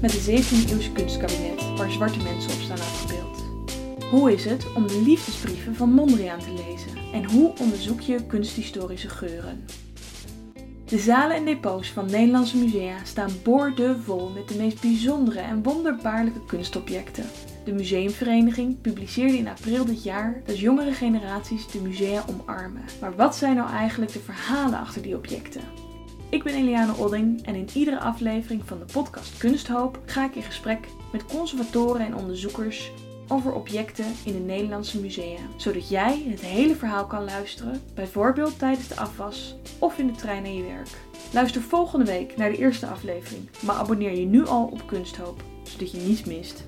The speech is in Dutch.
met de 17e eeuwse kunstkabinet waar zwarte mensen op staan afgebeeld. Hoe is het om de liefdesbrieven van Mondriaan te lezen en hoe onderzoek je kunsthistorische geuren? De zalen en depots van Nederlandse musea staan boordevol met de meest bijzondere en wonderbaarlijke kunstobjecten. De museumvereniging publiceerde in april dit jaar dat jongere generaties de musea omarmen. Maar wat zijn nou eigenlijk de verhalen achter die objecten? Ik ben Eliane Odding en in iedere aflevering van de podcast Kunsthoop ga ik in gesprek met conservatoren en onderzoekers over objecten in de Nederlandse musea, zodat jij het hele verhaal kan luisteren, bijvoorbeeld tijdens de afwas of in de trein naar je werk. Luister volgende week naar de eerste aflevering, maar abonneer je nu al op Kunsthoop, zodat je niets mist.